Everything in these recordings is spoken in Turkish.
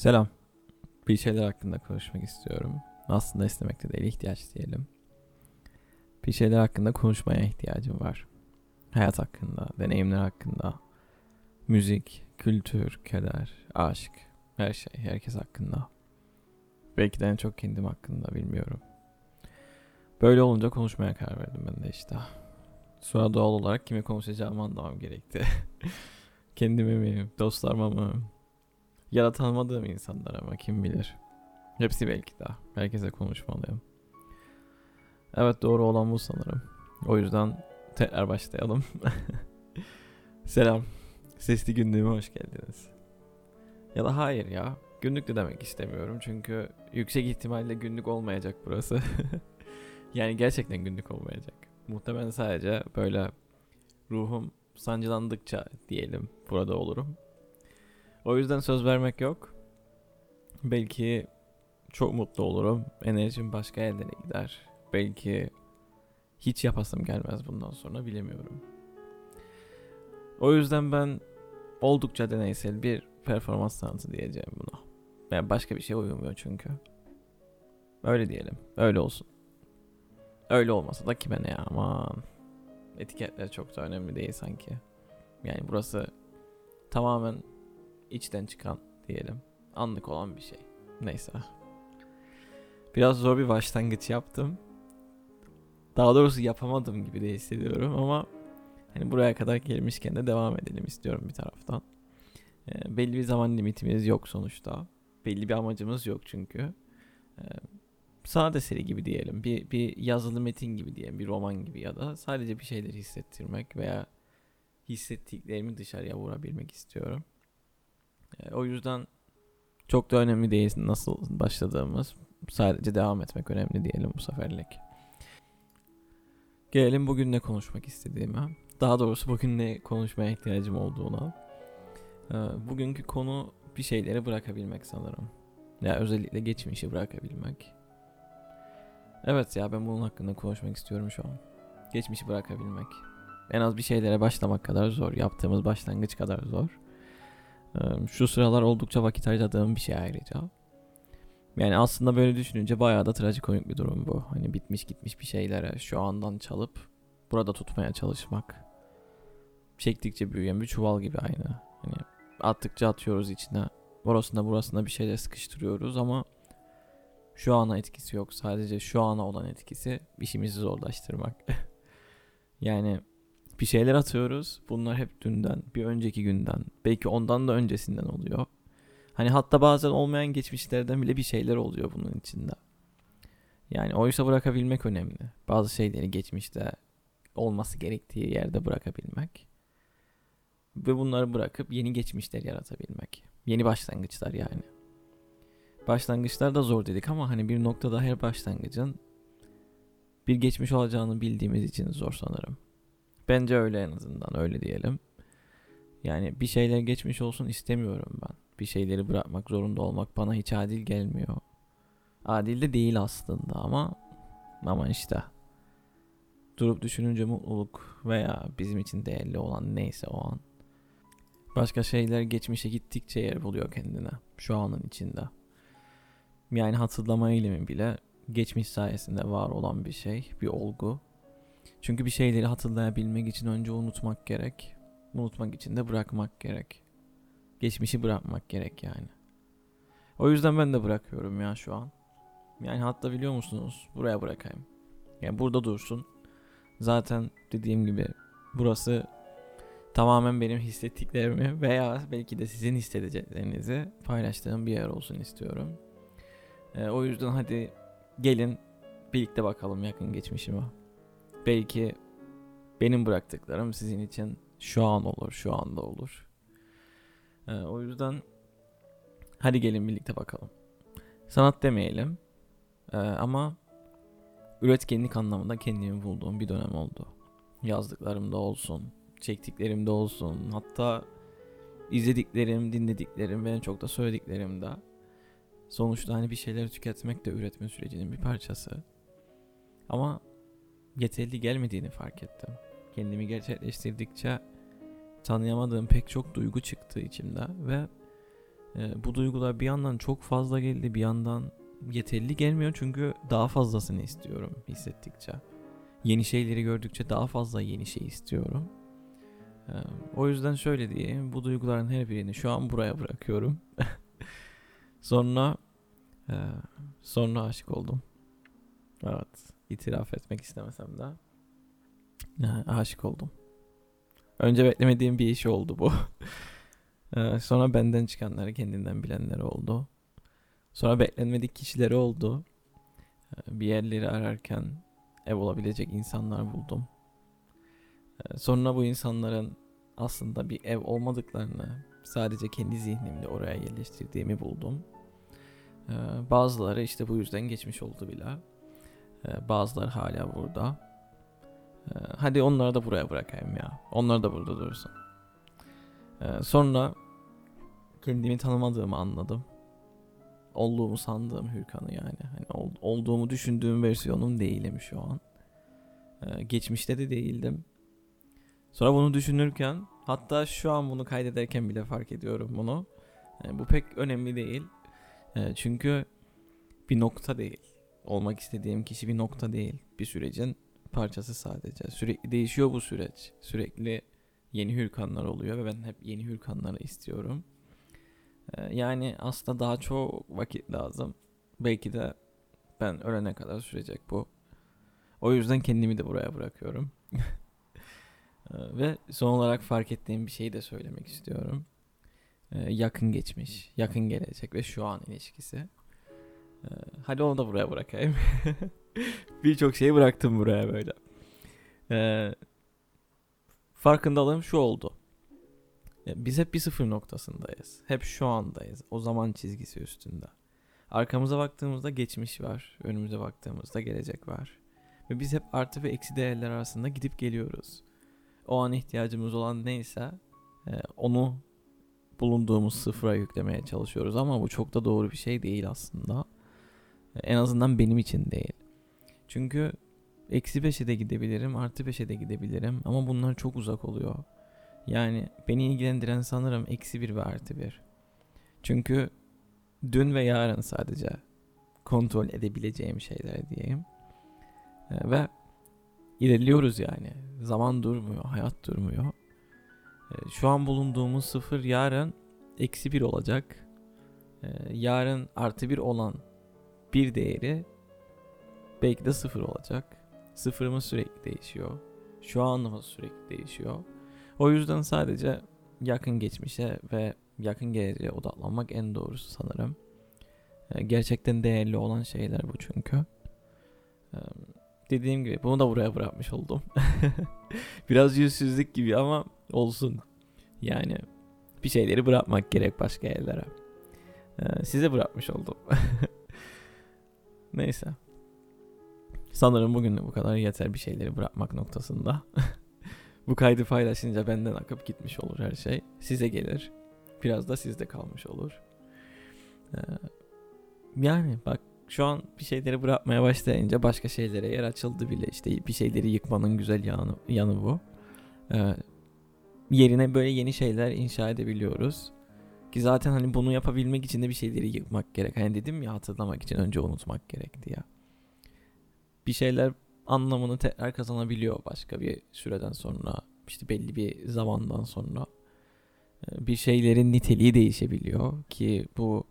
Selam. Bir şeyler hakkında konuşmak istiyorum. Aslında istemekte değil, ihtiyaç diyelim. Bir şeyler hakkında konuşmaya ihtiyacım var. Hayat hakkında, deneyimler hakkında. Müzik, kültür, keder, aşk, her şey, herkes hakkında. Belki de en çok kendim hakkında bilmiyorum. Böyle olunca konuşmaya karar verdim ben de işte. Sonra doğal olarak kimi konuşacağımı anlamam gerekti. Kendimi mi, dostlarıma mı, ya da tanımadığım insanlar ama kim bilir. Hepsi belki de. Herkese konuşmalıyım. Evet doğru olan bu sanırım. O yüzden tekrar başlayalım. Selam. Sesli günlüğüme hoş geldiniz. Ya da hayır ya. Günlük de demek istemiyorum çünkü yüksek ihtimalle günlük olmayacak burası. yani gerçekten günlük olmayacak. Muhtemelen sadece böyle ruhum sancılandıkça diyelim burada olurum. O yüzden söz vermek yok. Belki çok mutlu olurum. Enerjim başka yerlere gider. Belki hiç yapasım gelmez bundan sonra bilemiyorum. O yüzden ben oldukça deneysel bir performans sanatı diyeceğim buna. Yani başka bir şey uyumuyor çünkü. Öyle diyelim. Öyle olsun. Öyle olmasa da kime ne aman. Etiketler çok da önemli değil sanki. Yani burası tamamen içten çıkan diyelim. Anlık olan bir şey. Neyse. Biraz zor bir başlangıç yaptım. Daha doğrusu yapamadım gibi de hissediyorum ama hani buraya kadar gelmişken de devam edelim istiyorum bir taraftan. E, belli bir zaman limitimiz yok sonuçta. Belli bir amacımız yok çünkü. E, sade seri gibi diyelim. Bir, bir yazılı metin gibi diyelim. Bir roman gibi ya da sadece bir şeyleri hissettirmek veya hissettiklerimi dışarıya vurabilmek istiyorum. E, o yüzden çok da önemli değil nasıl başladığımız. Sadece devam etmek önemli diyelim bu seferlik. Gelelim bugün ne konuşmak istediğime. Daha doğrusu bugün ne konuşmaya ihtiyacım olduğuna. E, bugünkü konu bir şeyleri bırakabilmek sanırım. Ya özellikle geçmişi bırakabilmek. Evet ya ben bunun hakkında konuşmak istiyorum şu an. Geçmişi bırakabilmek. En az bir şeylere başlamak kadar zor. Yaptığımız başlangıç kadar zor. Şu sıralar oldukça vakit harcadığım bir şey ayrıca. Yani aslında böyle düşününce bayağı da trajikomik bir durum bu. Hani bitmiş gitmiş bir şeylere şu andan çalıp burada tutmaya çalışmak. Çektikçe büyüyen bir çuval gibi aynı. Hani attıkça atıyoruz içine. Orasında burasında bir şeyler sıkıştırıyoruz ama şu ana etkisi yok. Sadece şu ana olan etkisi işimizi zorlaştırmak. yani bir şeyler atıyoruz. Bunlar hep dünden, bir önceki günden, belki ondan da öncesinden oluyor. Hani hatta bazen olmayan geçmişlerden bile bir şeyler oluyor bunun içinde. Yani oysa bırakabilmek önemli. Bazı şeyleri geçmişte olması gerektiği yerde bırakabilmek. Ve bunları bırakıp yeni geçmişler yaratabilmek. Yeni başlangıçlar yani. Başlangıçlar da zor dedik ama hani bir noktada her başlangıcın bir geçmiş olacağını bildiğimiz için zor sanırım. Bence öyle en azından öyle diyelim. Yani bir şeyler geçmiş olsun istemiyorum ben. Bir şeyleri bırakmak zorunda olmak bana hiç adil gelmiyor. Adil de değil aslında ama ama işte durup düşününce mutluluk veya bizim için değerli olan neyse o an. Başka şeyler geçmişe gittikçe yer buluyor kendine şu anın içinde. Yani hatırlama eylemi bile geçmiş sayesinde var olan bir şey, bir olgu. Çünkü bir şeyleri hatırlayabilmek için önce unutmak gerek. Unutmak için de bırakmak gerek. Geçmişi bırakmak gerek yani. O yüzden ben de bırakıyorum ya şu an. Yani hatta biliyor musunuz buraya bırakayım. Yani burada dursun. Zaten dediğim gibi burası tamamen benim hissettiklerimi veya belki de sizin hissedeceklerinizi paylaştığım bir yer olsun istiyorum. Ee, o yüzden hadi gelin birlikte bakalım yakın geçmişime. Belki benim bıraktıklarım sizin için şu an olur, şu anda olur. Ee, o yüzden hadi gelin birlikte bakalım. Sanat demeyelim ee, ama üretkenlik anlamında kendimi bulduğum bir dönem oldu. Yazdıklarımda olsun, çektiklerimde olsun, hatta izlediklerim, dinlediklerim ve en çok da söylediklerimde. Sonuçta hani bir şeyleri tüketmek de üretme sürecinin bir parçası. Ama yeterli gelmediğini fark ettim. Kendimi gerçekleştirdikçe tanıyamadığım pek çok duygu çıktı içimde ve e, bu duygular bir yandan çok fazla geldi bir yandan yeterli gelmiyor çünkü daha fazlasını istiyorum hissettikçe. Yeni şeyleri gördükçe daha fazla yeni şey istiyorum. E, o yüzden şöyle diyeyim bu duyguların her birini şu an buraya bırakıyorum. sonra e, sonra aşık oldum. Evet itiraf etmek istemesem de e, aşık oldum. Önce beklemediğim bir iş oldu bu. Ee, sonra benden çıkanları kendinden bilenleri oldu. Sonra beklenmedik kişileri oldu. Ee, bir yerleri ararken ev olabilecek insanlar buldum. Ee, sonra bu insanların aslında bir ev olmadıklarını sadece kendi zihnimde oraya yerleştirdiğimi buldum. Bazıları işte bu yüzden geçmiş oldu bile. Bazıları hala burada. Hadi onları da buraya bırakayım ya. Onlar da burada dursun. Ee, sonra kendimi tanımadığımı anladım. Olduğumu sandığım Hürkan'ı yani. Hani ol, olduğumu düşündüğüm versiyonum değilim şu an. Ee, geçmişte de değildim. Sonra bunu düşünürken hatta şu an bunu kaydederken bile fark ediyorum bunu. Yani bu pek önemli değil. Ee, çünkü bir nokta değil. Olmak istediğim kişi bir nokta değil. Bir sürecin parçası sadece. Sürekli değişiyor bu süreç. Sürekli yeni hürkanlar oluyor ve ben hep yeni hürkanları istiyorum. Ee, yani aslında daha çok vakit lazım. Belki de ben ölene kadar sürecek bu. O yüzden kendimi de buraya bırakıyorum. Ee, ve son olarak fark ettiğim bir şeyi de söylemek istiyorum. Ee, yakın geçmiş, yakın gelecek ve şu an ilişkisi. Hadi onu da buraya bırakayım. Birçok şeyi bıraktım buraya böyle. Farkındalığım şu oldu. Biz hep bir sıfır noktasındayız. Hep şu andayız. O zaman çizgisi üstünde. Arkamıza baktığımızda geçmiş var. Önümüze baktığımızda gelecek var. Ve biz hep artı ve eksi değerler arasında gidip geliyoruz. O an ihtiyacımız olan neyse e, onu bulunduğumuz sıfıra yüklemeye çalışıyoruz. Ama bu çok da doğru bir şey değil aslında. En azından benim için değil. Çünkü Eksi 5'e de gidebilirim, artı 5'e de gidebilirim ama bunlar çok uzak oluyor. Yani beni ilgilendiren sanırım eksi 1 ve artı 1. Çünkü dün ve yarın sadece kontrol edebileceğim şeyler diyeyim. Ee, ve ilerliyoruz yani. Zaman durmuyor, hayat durmuyor. Ee, şu an bulunduğumuz sıfır yarın eksi 1 olacak. Ee, yarın artı 1 olan bir değeri belki de sıfır olacak. Sıfırımız sürekli değişiyor. Şu anımız sürekli değişiyor. O yüzden sadece yakın geçmişe ve yakın geleceğe odaklanmak en doğrusu sanırım. Ee, gerçekten değerli olan şeyler bu çünkü. Ee, dediğim gibi bunu da buraya bırakmış oldum. Biraz yüzsüzlük gibi ama olsun. Yani bir şeyleri bırakmak gerek başka yerlere. Ee, size bırakmış oldum. Neyse. Sanırım bugün de bu kadar yeter bir şeyleri bırakmak noktasında. bu kaydı paylaşınca benden akıp gitmiş olur her şey. Size gelir. Biraz da sizde kalmış olur. Ee, yani bak şu an bir şeyleri bırakmaya başlayınca başka şeylere yer açıldı bile. İşte bir şeyleri yıkmanın güzel yanı, yanı bu. Ee, yerine böyle yeni şeyler inşa edebiliyoruz. Ki zaten hani bunu yapabilmek için de bir şeyleri yıkmak gerek. Hani dedim ya hatırlamak için önce unutmak gerekti ya. Bir şeyler anlamını tekrar kazanabiliyor başka bir süreden sonra işte belli bir zamandan sonra. Ee, bir şeylerin niteliği değişebiliyor ki bu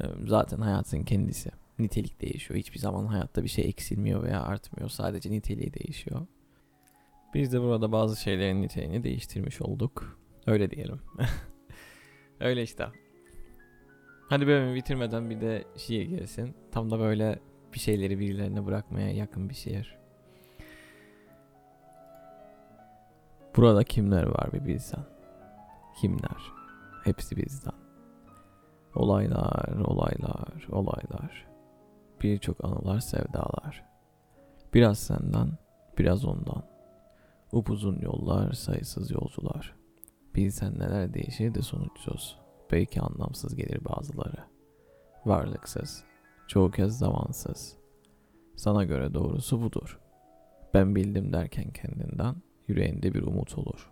e, zaten hayatın kendisi. Nitelik değişiyor. Hiçbir zaman hayatta bir şey eksilmiyor veya artmıyor. Sadece niteliği değişiyor. Biz de burada bazı şeylerin niteliğini değiştirmiş olduk. Öyle diyelim öyle işte hadi bölümü bitirmeden bir de şiir gelsin tam da böyle bir şeyleri birilerine bırakmaya yakın bir şehir. Burada kimler var bir bilsen. Kimler? Hepsi bizden. Olaylar, olaylar, olaylar. Birçok anılar, sevdalar. Biraz senden, biraz ondan. Upuzun yollar, sayısız yolcular. Bilsen neler değişir de sonuçsuz. Belki anlamsız gelir bazıları. Varlıksız, çoğu kez zamansız. Sana göre doğrusu budur. Ben bildim derken kendinden yüreğinde bir umut olur.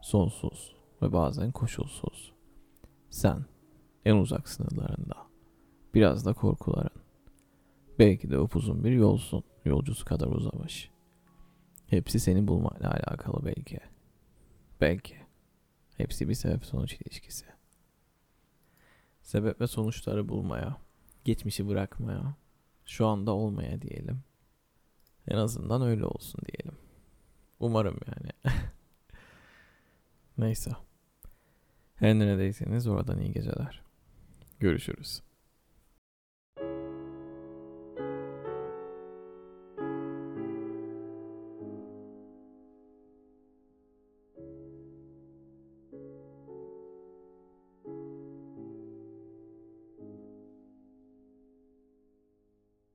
Sonsuz ve bazen koşulsuz. Sen en uzak sınırlarında. Biraz da korkuların. Belki de upuzun bir yolsun, yolcusu kadar uzamış. Hepsi seni bulmayla alakalı belki. Belki. Hepsi bir sebep sonuç ilişkisi. Sebep ve sonuçları bulmaya, geçmişi bırakmaya, şu anda olmaya diyelim. En azından öyle olsun diyelim. Umarım yani. Neyse. Her neredeyseniz oradan iyi geceler. Görüşürüz.